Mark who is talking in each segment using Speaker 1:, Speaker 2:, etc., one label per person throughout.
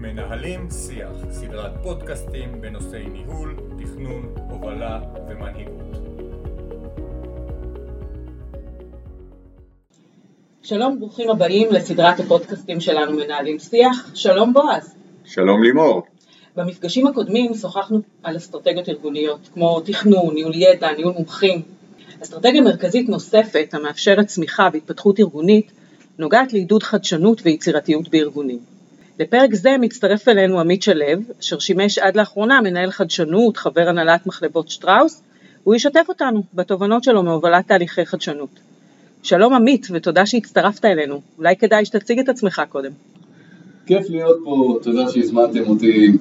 Speaker 1: מנהלים שיח, סדרת פודקאסטים בנושאי ניהול, תכנון, הובלה ומנהיגות.
Speaker 2: שלום, ברוכים הבאים לסדרת הפודקאסטים שלנו מנהלים שיח. שלום בועז.
Speaker 3: שלום לימור.
Speaker 2: במפגשים הקודמים שוחחנו על אסטרטגיות ארגוניות, כמו תכנון, ניהול ידע, ניהול מומחים. אסטרטגיה מרכזית נוספת המאפשרת צמיחה והתפתחות ארגונית נוגעת לעידוד חדשנות ויצירתיות בארגונים. לפרק זה מצטרף אלינו עמית שלו, אשר שימש עד לאחרונה מנהל חדשנות, חבר הנהלת מחלבות שטראוס, הוא ישתף אותנו בתובנות שלו מהובלת תהליכי חדשנות. שלום עמית ותודה שהצטרפת אלינו, אולי כדאי שתציג את עצמך קודם.
Speaker 4: כיף להיות פה, תודה שהזמנתם אותי.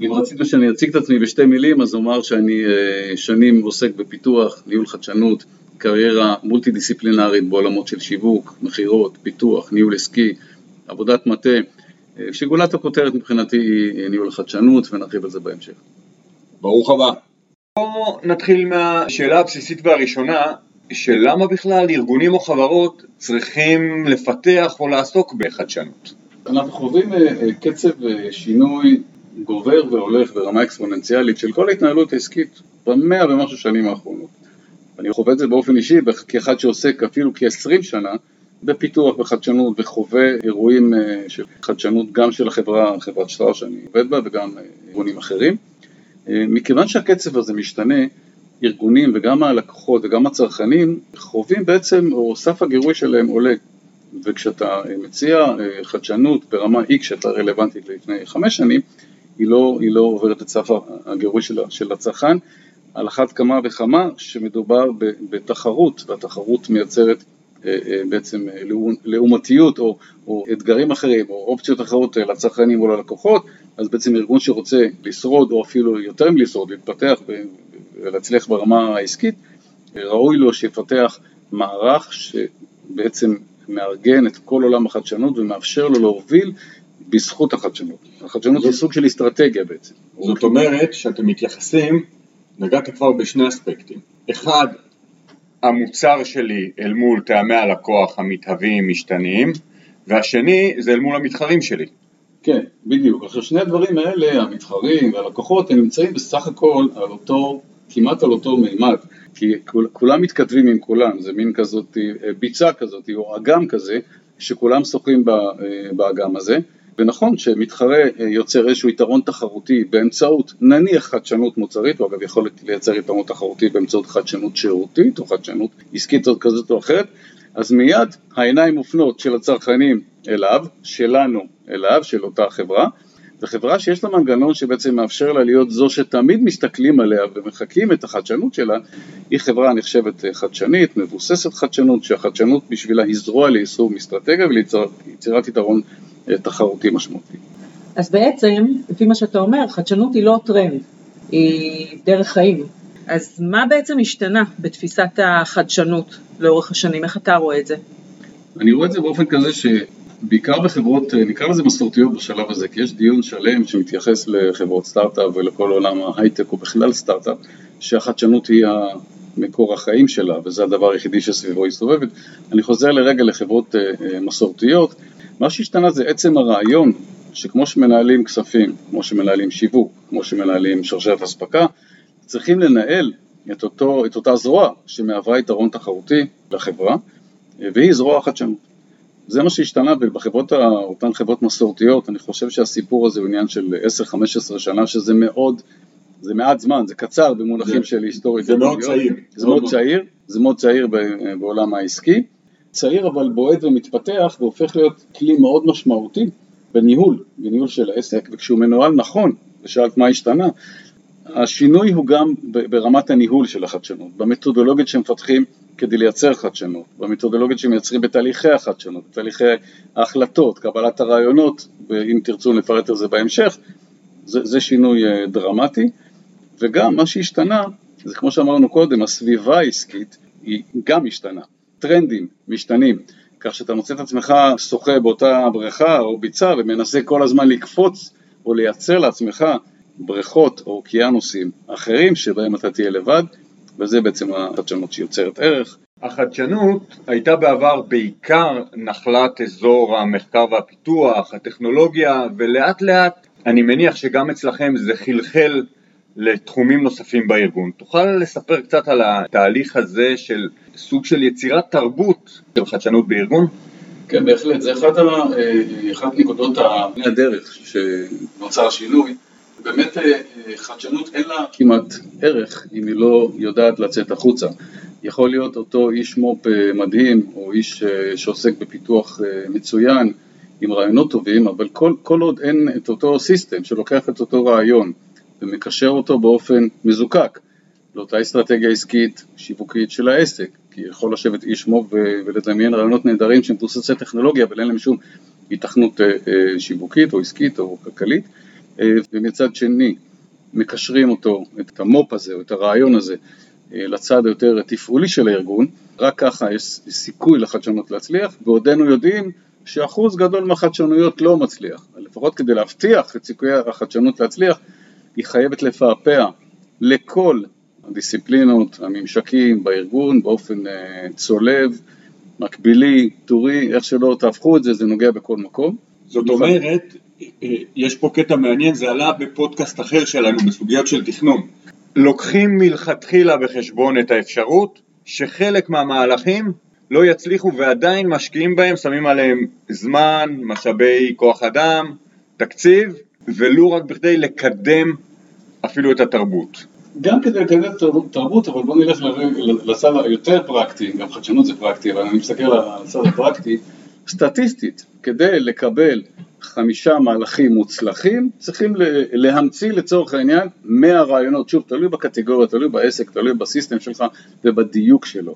Speaker 4: אם רציתם שאני אציג את עצמי בשתי מילים, אז אומר שאני אה, שנים עוסק בפיתוח, ניהול חדשנות, קריירה מולטי דיסציפלינרית בעולמות של שיווק, מכירות, פיתוח, ניהול עסקי, עבודת מטה, שגולת הכותרת מבחינתי היא ניהול החדשנות ונרחיב על זה בהמשך.
Speaker 3: ברוך הבא. בואו נתחיל מהשאלה הבסיסית והראשונה, של למה בכלל ארגונים או חברות צריכים לפתח או לעסוק בחדשנות.
Speaker 4: אנחנו חווים אה, קצב שינוי גובר והולך ברמה אקספוננציאלית של כל ההתנהלות העסקית במאה ומשהו שנים האחרונות. אני חווה את זה באופן אישי כאחד שעוסק אפילו כ-20 שנה בפיתוח, בחדשנות וחווה אירועים אה, של חדשנות גם של החברה, חברת שטראוס שאני עובד בה וגם אה, ארגונים אחרים. אה, מכיוון שהקצב הזה משתנה, ארגונים וגם הלקוחות וגם הצרכנים חווים בעצם, או סף הגירוי שלהם עולה. וכשאתה מציע חדשנות ברמה X שאתה רלוונטית לפני חמש שנים, היא לא, היא לא עוברת את סף הגירוי של, של הצרכן, על אחת כמה וכמה שמדובר בתחרות, והתחרות מייצרת בעצם אה, לעומתיות או, או אתגרים אחרים או אופציות אחרות לצרכנים או ללקוחות, אז בעצם ארגון שרוצה לשרוד או אפילו יותר מלשרוד, להתפתח ולהצליח ברמה העסקית, ראוי לו שיפתח מערך שבעצם מארגן את כל עולם החדשנות ומאפשר לו להוביל בזכות החדשנות. החדשנות היא סוג של אסטרטגיה בעצם.
Speaker 3: זאת אומרת שאתם מתייחסים, נגעת כבר בשני אספקטים. אחד, המוצר שלי אל מול טעמי הלקוח המתהווים משתנים, והשני זה אל מול המתחרים שלי.
Speaker 4: כן, בדיוק. עכשיו שני הדברים האלה, המתחרים והלקוחות, הם נמצאים בסך הכל על אותו, כמעט על אותו מימד. כי כול, כולם מתכתבים עם כולם, זה מין כזאת אה, ביצה כזאת או אגם כזה, שכולם שוחים אה, באגם הזה. ונכון שמתחרה אה, יוצר איזשהו יתרון תחרותי באמצעות נניח חדשנות מוצרית, הוא אגב יכול לייצר יתרון תחרותי באמצעות חדשנות שירותית או חדשנות עסקית כזאת או אחרת, אז מיד העיניים מופנות של הצרכנים אליו, שלנו אליו, של אותה חברה, וחברה שיש לה מנגנון שבעצם מאפשר לה להיות זו שתמיד מסתכלים עליה ומחקים את החדשנות שלה, היא חברה נחשבת חדשנית, מבוססת חדשנות, שהחדשנות בשבילה היא זרוע ליישום אסטרטגיה וליצירת יתרון אה, תחרותי משמעותי.
Speaker 2: אז בעצם, לפי מה שאתה אומר, חדשנות היא לא טרנד, היא דרך חיים. אז מה בעצם השתנה בתפיסת החדשנות לאורך השנים? איך אתה רואה את זה?
Speaker 4: אני רואה את זה באופן כזה שבעיקר בחברות, אה, נקרא לזה מסורתיות בשלב הזה, כי יש דיון שלם שמתייחס לחברות סטארט-אפ ולכל עולם ההייטק ובכלל סטארט-אפ, שהחדשנות היא מקור החיים שלה וזה הדבר היחידי שסביבו היא סובבת. אני חוזר לרגע לחברות אה, מסורתיות, מה שהשתנה זה עצם הרעיון שכמו שמנהלים כספים, כמו שמנהלים שיווק, כמו שמנהלים שרשרת אספקה, צריכים לנהל את, אותו, את אותה זרוע שמהווה יתרון תחרותי לחברה, והיא זרוע החדשנות. זה מה שהשתנה בחברות, אותן חברות מסורתיות, אני חושב שהסיפור הזה הוא עניין של 10-15 שנה, שזה מאוד, זה מעט זמן, זה קצר במונחים זה, של היסטורית.
Speaker 3: זה מאוד צעיר.
Speaker 4: זה מאוד צעיר, זה מאוד צעיר בעולם העסקי. צעיר אבל בועט ומתפתח והופך להיות כלי מאוד משמעותי בניהול, בניהול של העסק, וכשהוא מנוהל נכון, ושאלת מה השתנה, השינוי הוא גם ברמת הניהול של החדשנות, במתודולוגיות שמפתחים כדי לייצר חדשנות, במתודולוגיות שמייצרים בתהליכי החדשנות, בתהליכי ההחלטות, קבלת הרעיונות, ואם תרצו נפרט על זה בהמשך, זה, זה שינוי אה, דרמטי, וגם מה שהשתנה, זה כמו שאמרנו קודם, הסביבה העסקית היא גם השתנה. טרנדים משתנים, כך שאתה מוצא את עצמך שוחה באותה בריכה או ביצה ומנסה כל הזמן לקפוץ או לייצר לעצמך בריכות או אוקיינוסים אחרים שבהם אתה תהיה לבד, וזה בעצם החדשנות שיוצרת ערך.
Speaker 3: החדשנות הייתה בעבר בעיקר נחלת אזור המחקר והפיתוח, הטכנולוגיה, ולאט לאט אני מניח שגם אצלכם זה חלחל לתחומים נוספים בארגון. תוכל לספר קצת על התהליך הזה של סוג של יצירת תרבות של חדשנות בארגון?
Speaker 4: כן, בהחלט, זה אחת, ה, אה, אחת נקודות הדרך שנוצר השינוי. באמת אה, חדשנות אין לה כמעט ערך אם היא לא יודעת לצאת החוצה. יכול להיות אותו איש מו"פ אה, מדהים, או איש שעוסק בפיתוח מצוין, עם רעיונות טובים, אבל כל, כל עוד אין את אותו סיסטם שלוקח את אותו רעיון ומקשר אותו באופן מזוקק לאותה אסטרטגיה עסקית שיווקית של העסק, כי יכול לשבת איש מו"פ ולדמיין רעיונות נהדרים שמבוססי טכנולוגיה אבל אין להם שום היתכנות אה, אה, שיווקית או עסקית או כלכלית, אה, ומצד שני מקשרים אותו, את המו"פ הזה או את הרעיון הזה לצד היותר תפעולי של הארגון, רק ככה יש סיכוי לחדשנות להצליח, ועודנו יודעים שאחוז גדול מהחדשנויות לא מצליח. לפחות כדי להבטיח את סיכויי החדשנות להצליח, היא חייבת לפעפע לכל הדיסציפלינות, הממשקים בארגון באופן אה, צולב, מקבילי, טורי, איך שלא תהפכו את זה, זה נוגע בכל מקום.
Speaker 3: זאת אומרת, אה, יש פה קטע מעניין, זה עלה בפודקאסט אחר שלנו בסוגיות של תכנון. לוקחים מלכתחילה בחשבון את האפשרות שחלק מהמהלכים לא יצליחו ועדיין משקיעים בהם, שמים עליהם זמן, משאבי כוח אדם, תקציב, ולו רק בכדי לקדם אפילו את התרבות.
Speaker 4: גם כדי לקדם תרבות, אבל בואו נלך לצד היותר פרקטי, גם חדשנות זה פרקטי, אבל אני מסתכל על הצד הפרקטי, סטטיסטית, כדי לקבל חמישה מהלכים מוצלחים, צריכים להמציא לצורך העניין 100 רעיונות, שוב, תלוי בקטגוריה, תלוי בעסק, תלוי בסיסטם שלך ובדיוק שלו.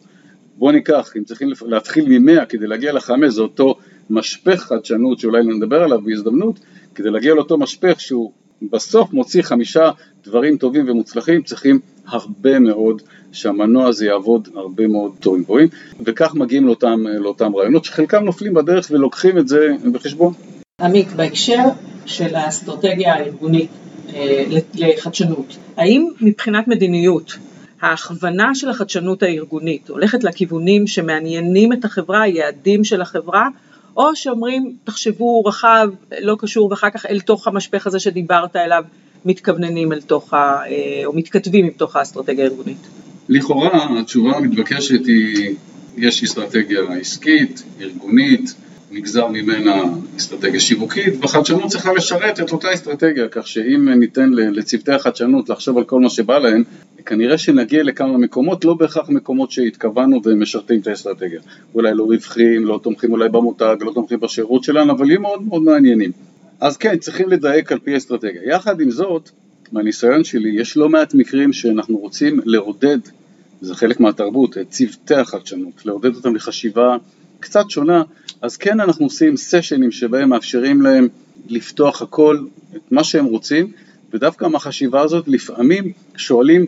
Speaker 4: בוא ניקח, אם צריכים להתחיל ממאה כדי להגיע לחמש, זה אותו משפך חדשנות שאולי נדבר עליו בהזדמנות, כדי להגיע לאותו משפך שהוא בסוף מוציא חמישה דברים טובים ומוצלחים, צריכים הרבה מאוד שהמנוע הזה יעבוד הרבה מאוד טובים גבוהים, וכך מגיעים לאותם, לאותם רעיונות שחלקם נופלים בדרך ולוקחים את זה בחשבון.
Speaker 2: עמית, בהקשר של האסטרטגיה הארגונית אה, לחדשנות, האם מבחינת מדיניות ההכוונה של החדשנות הארגונית הולכת לכיוונים שמעניינים את החברה, היעדים של החברה, או שאומרים תחשבו רחב, לא קשור, ואחר כך אל תוך המשפך הזה שדיברת אליו, מתכווננים אל תוך, ה, אה, או מתכתבים עם תוך האסטרטגיה הארגונית?
Speaker 4: לכאורה התשובה המתבקשת היא, יש אסטרטגיה עסקית, ארגונית, נגזר ממנה אסטרטגיה שיווקית, וחדשנות צריכה לשרת את אותה אסטרטגיה, כך שאם ניתן לצוותי החדשנות לחשוב על כל מה שבא להם, כנראה שנגיע לכמה מקומות, לא בהכרח מקומות שהתכוונו והם משרתים את האסטרטגיה. אולי לא רווחים, לא תומכים אולי במותג, לא תומכים בשירות שלנו, אבל יהיו מאוד מאוד מעניינים. אז כן, צריכים לדייק על פי אסטרטגיה. יחד עם זאת, מהניסיון שלי, יש לא מעט מקרים שאנחנו רוצים לעודד, זה חלק מהתרבות, את צוותי החדשנות, לעודד אותם לחשיבה קצת שונה, אז כן אנחנו עושים סשנים שבהם מאפשרים להם לפתוח הכל, את מה שהם רוצים, ודווקא מהחשיבה הזאת לפעמים שואלים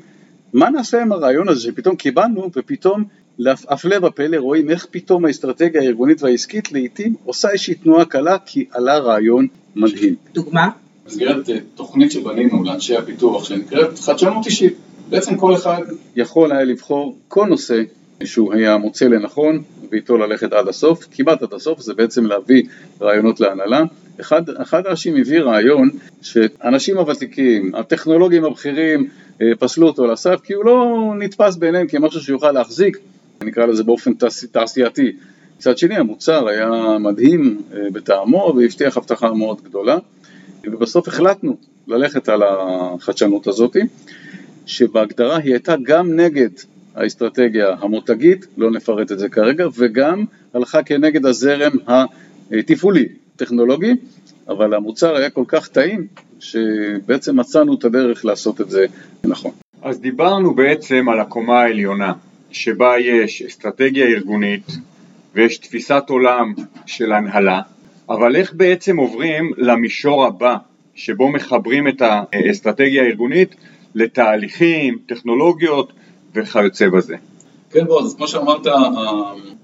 Speaker 4: מה נעשה עם הרעיון הזה שפתאום קיבלנו ופתאום הפלא ופלא רואים איך פתאום האסטרטגיה הארגונית והעסקית לעיתים עושה איזושהי תנועה קלה כי עלה רעיון מדהים.
Speaker 2: דוגמה?
Speaker 4: במסגרת אה, תוכנית שבנינו לאנשי הפיתוח שנקראת חדשנות אישית. בעצם כל אחד יכול היה לבחור כל נושא שהוא היה מוצא לנכון ואיתו ללכת עד הסוף, כמעט עד הסוף, זה בעצם להביא רעיונות להנהלה. אחד, אחד האנשים הביא רעיון שאנשים הוותיקים, הטכנולוגים הבכירים פסלו אותו לסף כי הוא לא נתפס בעיניהם כמשהו שיוכל להחזיק, נקרא לזה באופן תעשייתי. מצד שני המוצר היה מדהים אה, בטעמו והבטיח הבטחה מאוד גדולה ובסוף החלטנו ללכת על החדשנות הזאת שבהגדרה היא הייתה גם נגד האסטרטגיה המותגית, לא נפרט את זה כרגע, וגם הלכה כנגד הזרם התפעולי, טכנולוגי, אבל המוצר היה כל כך טעים, שבעצם מצאנו את הדרך לעשות את זה נכון.
Speaker 3: אז דיברנו בעצם על הקומה העליונה, שבה יש אסטרטגיה ארגונית ויש תפיסת עולם של הנהלה, אבל איך בעצם עוברים למישור הבא, שבו מחברים את האסטרטגיה הארגונית לתהליכים, טכנולוגיות וכיוצא בזה.
Speaker 4: כן בוא, אז כמו שאמרת,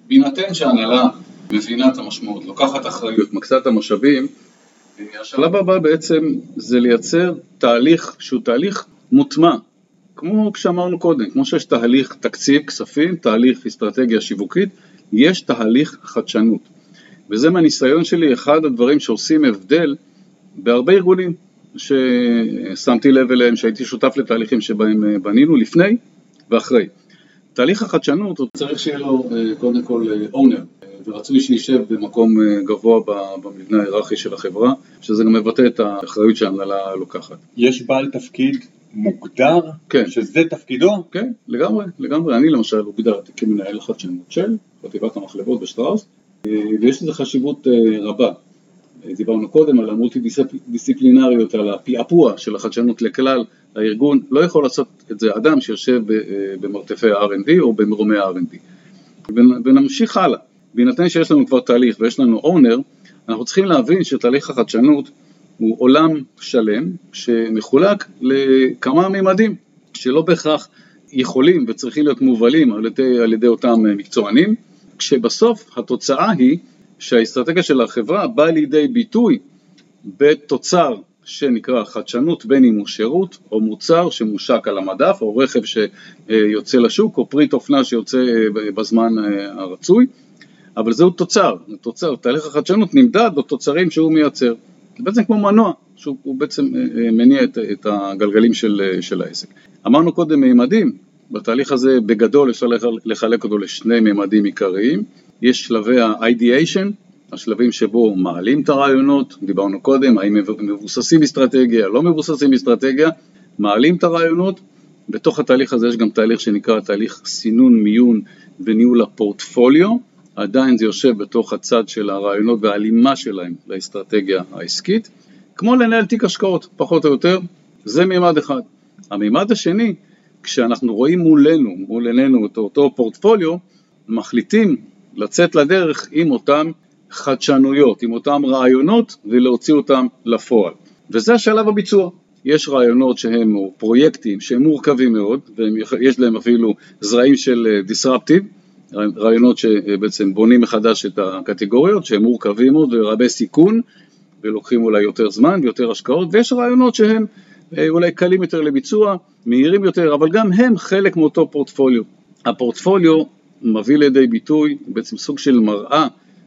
Speaker 4: בהינתן שההנהלה מבינה את המשמעות, לוקחת אחריות, מקצה את המשאבים, השלב הבא בעצם זה לייצר תהליך שהוא תהליך מוטמע, כמו שאמרנו קודם, כמו שיש תהליך תקציב, כספים, תהליך אסטרטגיה שיווקית, יש תהליך חדשנות. וזה מהניסיון שלי אחד הדברים שעושים הבדל בהרבה ארגונים ששמתי לב אליהם, שהייתי שותף לתהליכים שבהם אה, בנינו לפני ואחרי. תהליך החדשנות הוא צריך שיהיה לו אה, קודם כל אונר, אה, ורצוי שישב במקום גבוה במבנה ההיררכי של החברה, שזה גם מבטא את האחריות שההנהלה לוקחת.
Speaker 3: יש בעל תפקיד מוגדר?
Speaker 4: כן.
Speaker 3: שזה תפקידו?
Speaker 4: כן, לגמרי, לגמרי. אני למשל הוגדרתי כמנהל החדשנות של חטיבת המחלבות בשטראוס, ויש לזה חשיבות רבה. דיברנו קודם על המולטי-דיסציפלינריות, על הפעפוע של החדשנות לכלל הארגון, לא יכול לעשות את זה אדם שיושב במרתפי ה-R&D או במרומי ה-R&D. ונמשיך הלאה, בהינתן שיש לנו כבר תהליך ויש לנו אונר, אנחנו צריכים להבין שתהליך החדשנות הוא עולם שלם שמחולק לכמה מימדים שלא בהכרח יכולים וצריכים להיות מובלים על ידי, על ידי אותם מקצוענים, כשבסוף התוצאה היא שהאסטרטגיה של החברה באה לידי ביטוי בתוצר שנקרא חדשנות בין אם הוא שירות או מוצר שמושק על המדף או רכב שיוצא לשוק או פריט אופנה שיוצא בזמן הרצוי אבל זהו תוצר, תוצר, תהליך החדשנות נמדד בתוצרים שהוא מייצר. זה בעצם כמו מנוע שהוא בעצם מניע את, את הגלגלים של, של העסק. אמרנו קודם מימדים, בתהליך הזה בגדול אפשר לחלק אותו לשני מימדים עיקריים. יש שלבי ה-ideation, השלבים שבו מעלים את הרעיונות, דיברנו קודם, האם מבוססים אסטרטגיה, לא מבוססים אסטרטגיה, מעלים את הרעיונות, בתוך התהליך הזה יש גם תהליך שנקרא תהליך סינון, מיון וניהול הפורטפוליו, עדיין זה יושב בתוך הצד של הרעיונות וההלימה שלהם לאסטרטגיה העסקית, כמו לנהל תיק השקעות, פחות או יותר, זה מימד אחד. המימד השני, כשאנחנו רואים מולנו, מול עינינו את אותו פורטפוליו, מחליטים לצאת לדרך עם אותן חדשנויות, עם אותם רעיונות ולהוציא אותם לפועל. וזה השלב הביצוע. יש רעיונות שהם, או פרויקטים שהם מורכבים מאוד, ויש להם אפילו זרעים של disruptive, רעיונות שבעצם בונים מחדש את הקטגוריות, שהם מורכבים מאוד ורבי סיכון, ולוקחים אולי יותר זמן ויותר השקעות, ויש רעיונות שהם אה, אולי קלים יותר לביצוע, מהירים יותר, אבל גם הם חלק מאותו פורטפוליו. הפורטפוליו מביא לידי ביטוי בעצם סוג של מראה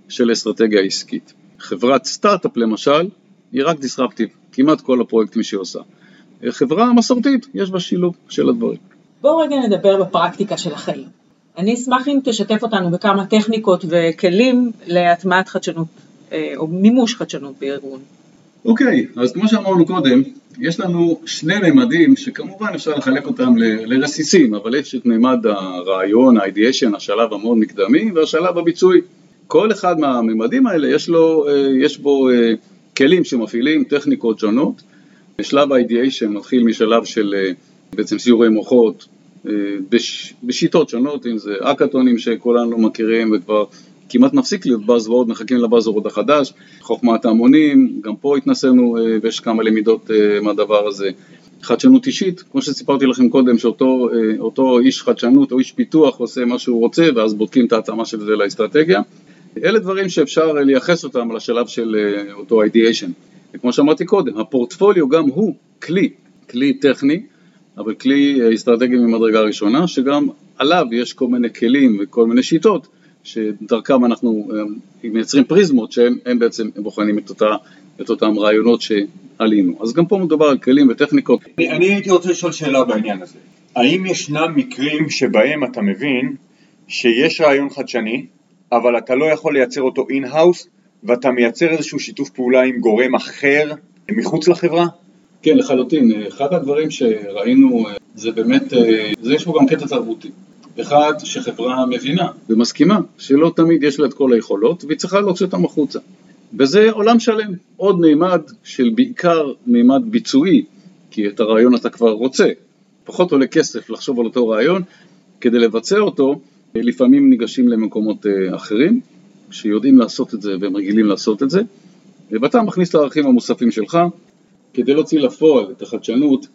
Speaker 4: של אסטרטגיה עסקית. חברת סטארט-אפ למשל, היא רק דיסרפטיב, כמעט כל הפרויקטים שהיא עושה. חברה מסורתית, יש בה שילוב של הדברים.
Speaker 2: בואו רגע נדבר בפרקטיקה של החיים. אני אשמח אם תשתף אותנו בכמה טכניקות וכלים להטמעת חדשנות אה, או מימוש חדשנות בארגון.
Speaker 4: אוקיי, okay, אז כמו שאמרנו קודם, יש לנו שני ממדים שכמובן אפשר לחלק אותם ל- לרסיסים, אבל יש את מימד הרעיון, ה-ideation, השלב המאוד מקדמי, והשלב הביצועי. כל אחד מהממדים האלה יש, לו, אה, יש בו אה, כלים שמפעילים טכניקות שונות. שלב ה-ideation מתחיל משלב של בעצם סיורי מוחות בש, בשיטות שונות, אם זה אקאטונים שכולנו מכירים וכבר כמעט מפסיק להיות Buzzword, מחכים לבאזוורד החדש, חוכמת ההמונים, גם פה התנסינו אה, ויש כמה למידות אה, מהדבר הזה. חדשנות אישית, כמו שסיפרתי לכם קודם, שאותו אה, איש חדשנות או איש פיתוח עושה מה שהוא רוצה ואז בודקים את ההתאמה של זה לאסטרטגיה. אלה דברים שאפשר לייחס אותם לשלב של אותו ideation. וכמו שאמרתי קודם, הפורטפוליו גם הוא כלי, כלי טכני, אבל כלי אסטרטגי ממדרגה ראשונה, שגם עליו יש כל מיני כלים וכל מיני שיטות שדרכם אנחנו אה, מייצרים פריזמות שהם בעצם בוחנים את, אותה, את אותם רעיונות שעלינו. אז גם פה מדובר על כלים וטכניקות.
Speaker 3: אני, אני הייתי רוצה לשאול שאלה בעניין הזה. האם ישנם מקרים שבהם אתה מבין שיש רעיון חדשני, אבל אתה לא יכול לייצר אותו in-house, ואתה מייצר איזשהו שיתוף פעולה עם גורם אחר מחוץ לחברה?
Speaker 4: כן, לחלוטין. אחד הדברים שראינו אה, זה באמת, אה, זה יש בו גם קטע תרבותי. אחד, שחברה מבינה ומסכימה שלא תמיד יש לה את כל היכולות והיא צריכה להוציא אותם החוצה. וזה עולם שלם, עוד מימד של בעיקר מימד ביצועי, כי את הרעיון אתה כבר רוצה, פחות עולה כסף לחשוב על אותו רעיון, כדי לבצע אותו לפעמים ניגשים למקומות אה, אחרים שיודעים לעשות את זה והם רגילים לעשות את זה, ואתה מכניס את הערכים המוספים שלך כדי להוציא לפועל את החדשנות,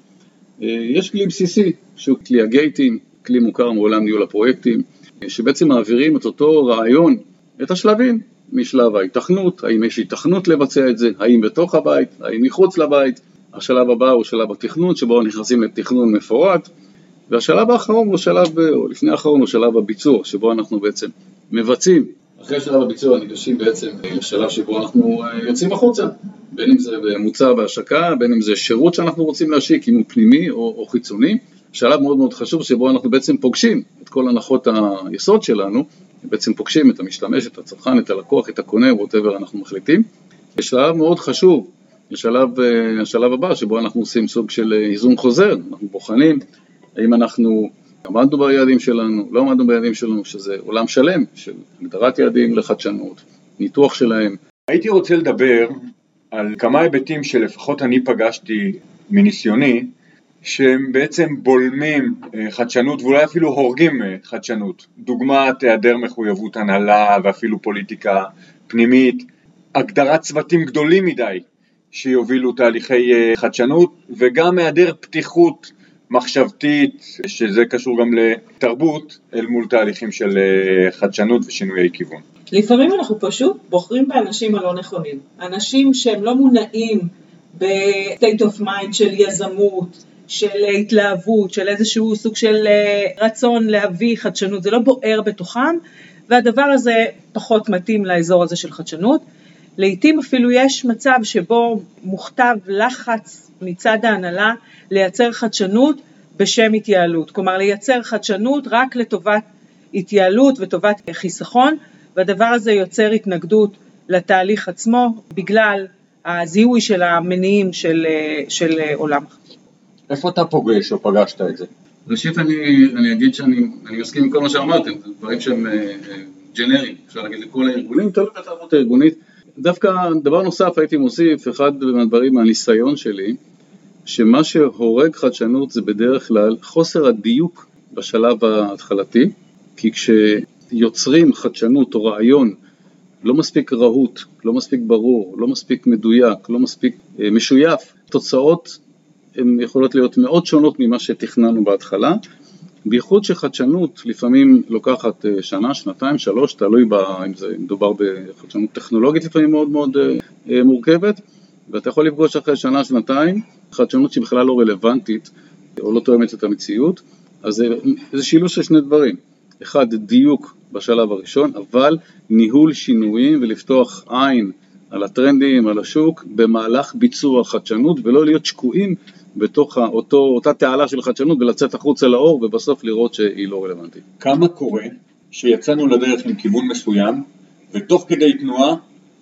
Speaker 4: אה, יש כלי בסיסי שהוא כלי הגייטים, כלי מוכר מעולם ניהול הפרויקטים, שבעצם מעבירים את אותו רעיון, את השלבים, משלב ההיתכנות, האם יש היתכנות לבצע את זה, האם בתוך הבית, האם מחוץ לבית, השלב הבא הוא שלב התכנון, שבו נכנסים לתכנון מפורט, והשלב האחרון הוא שלב, או לפני האחרון הוא שלב הביצוע, שבו אנחנו בעצם מבצעים. אחרי שלב הביצוע ניגשים בעצם לשלב שבו אנחנו אה, יוצאים החוצה, בין אם זה מוצר בהשקה, בין אם זה שירות שאנחנו רוצים להשיק, אם הוא פנימי או, או חיצוני. שלב מאוד מאוד חשוב שבו אנחנו בעצם פוגשים את כל הנחות היסוד שלנו, בעצם פוגשים את המשתמש, את הצרכן, את הלקוח, את הקונה, ווטאבר אנחנו מחליטים. ושלב מאוד חשוב, השלב, אה, השלב הבא שבו אנחנו עושים סוג של אה, איזון חוזר, אנחנו בוחנים האם אנחנו עמדנו ביעדים שלנו, לא עמדנו ביעדים שלנו, שזה עולם שלם של הגדרת יעדים לחדשנות, ניתוח שלהם.
Speaker 3: הייתי רוצה לדבר על כמה היבטים שלפחות אני פגשתי מניסיוני, שהם בעצם בולמים אה, חדשנות ואולי אפילו הורגים אה, חדשנות. דוגמת היעדר מחויבות הנהלה ואפילו פוליטיקה פנימית, הגדרת צוותים גדולים מדי שיובילו תהליכי אה, חדשנות וגם היעדר פתיחות מחשבתית, שזה קשור גם לתרבות, אל מול תהליכים של חדשנות ושינויי כיוון.
Speaker 2: לפעמים אנחנו פשוט בוחרים באנשים הלא נכונים. אנשים שהם לא מונעים ב-state of mind של יזמות, של התלהבות, של איזשהו סוג של אה, רצון להביא חדשנות, זה לא בוער בתוכם, והדבר הזה פחות מתאים לאזור הזה של חדשנות. לעתים אפילו יש מצב שבו מוכתב לחץ מצד ההנהלה לייצר חדשנות בשם התייעלות, כלומר לייצר חדשנות רק לטובת התייעלות וטובת חיסכון, והדבר הזה יוצר התנגדות לתהליך עצמו בגלל הזיהוי של המניעים של, אה, של עולם
Speaker 3: איפה אתה פוגש או פגשת את זה?
Speaker 4: ראשית אני, אני אגיד שאני מסכים עם כל מה שאמרתם, זה דברים שהם ג'נריים, uh, אפשר להגיד לכל הארגונים, תלוי בתרבות הארגונית. דווקא דבר נוסף הייתי מוסיף, אחד מהדברים מהניסיון שלי, שמה שהורג חדשנות זה בדרך כלל חוסר הדיוק בשלב ההתחלתי, כי כשיוצרים חדשנות או רעיון לא מספיק רהוט, לא מספיק ברור, לא מספיק מדויק, לא מספיק uh, משויף, תוצאות הן יכולות להיות מאוד שונות ממה שתכננו בהתחלה, בייחוד שחדשנות לפעמים לוקחת אה, שנה, שנתיים, שלוש, תלוי בה, אם זה מדובר בחדשנות טכנולוגית לפעמים מאוד מאוד אה, אה, מורכבת, ואתה יכול לפגוש אחרי שנה, שנתיים, חדשנות שהיא בכלל לא רלוונטית או לא תואמת את המציאות, אז זה, זה שילוש של שני דברים, אחד דיוק בשלב הראשון, אבל ניהול שינויים ולפתוח עין על הטרנדים, על השוק, במהלך ביצוע חדשנות ולא להיות שקועים בתוך אותו, אותה תעלה של חדשנות ולצאת החוצה לאור ובסוף לראות שהיא לא רלוונטית.
Speaker 3: כמה קורה שיצאנו לדרך עם כיוון מסוים ותוך כדי תנועה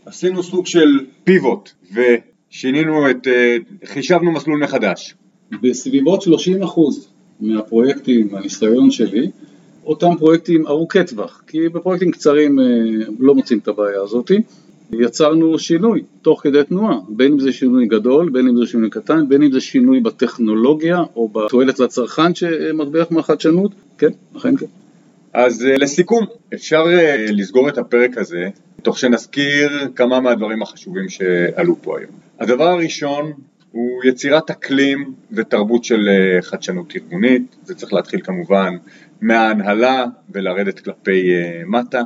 Speaker 3: עשינו סוג של פיבוט ושינינו את, אה, חישבנו מסלול מחדש.
Speaker 4: בסביבות 30% מהפרויקטים, מהניסיון שלי, אותם פרויקטים ארוכי טווח, כי בפרויקטים קצרים אה, לא מוצאים את הבעיה הזאתי. יצרנו שינוי תוך כדי תנועה, בין אם זה שינוי גדול, בין אם זה שינוי קטן, בין אם זה שינוי בטכנולוגיה או בתועלת לצרכן שמרוויח מהחדשנות, כן, אכן כן.
Speaker 3: אז אה, לסיכום, אפשר אה, לסגור את הפרק הזה, תוך שנזכיר כמה מהדברים החשובים שעלו פה היום. הדבר הראשון הוא יצירת אקלים ותרבות של אה, חדשנות ארגונית, זה צריך להתחיל כמובן מההנהלה ולרדת כלפי מטה.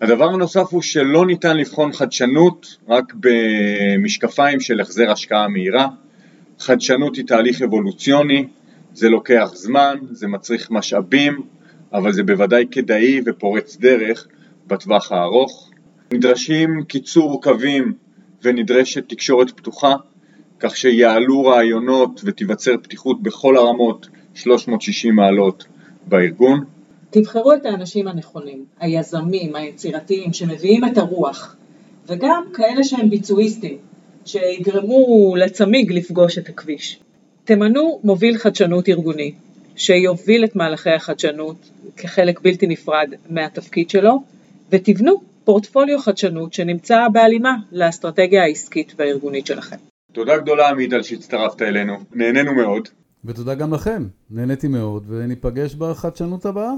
Speaker 3: הדבר הנוסף הוא שלא ניתן לבחון חדשנות רק במשקפיים של החזר השקעה מהירה. חדשנות היא תהליך אבולוציוני, זה לוקח זמן, זה מצריך משאבים, אבל זה בוודאי כדאי ופורץ דרך בטווח הארוך. נדרשים קיצור קווים ונדרשת תקשורת פתוחה, כך שיעלו רעיונות ותיווצר פתיחות בכל הרמות 360 מעלות בארגון.
Speaker 2: תבחרו את האנשים הנכונים, היזמים, היצירתיים, שמביאים את הרוח, וגם כאלה שהם ביצועיסטים, שיגרמו לצמיג לפגוש את הכביש. תמנו מוביל חדשנות ארגוני, שיוביל את מהלכי החדשנות כחלק בלתי נפרד מהתפקיד שלו, ותבנו פורטפוליו חדשנות שנמצא בהלימה לאסטרטגיה העסקית והארגונית שלכם.
Speaker 3: תודה גדולה עמית על שהצטרפת אלינו, נהנינו מאוד.
Speaker 5: ותודה גם לכם, נהניתי מאוד, וניפגש בחדשנות הבאה.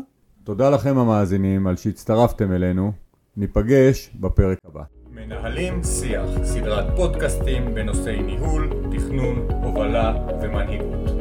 Speaker 1: תודה לכם המאזינים על שהצטרפתם אלינו, ניפגש בפרק הבא. מנהלים שיח, סדרת פודקאסטים בנושאי ניהול, תכנון, הובלה ומנהיגות.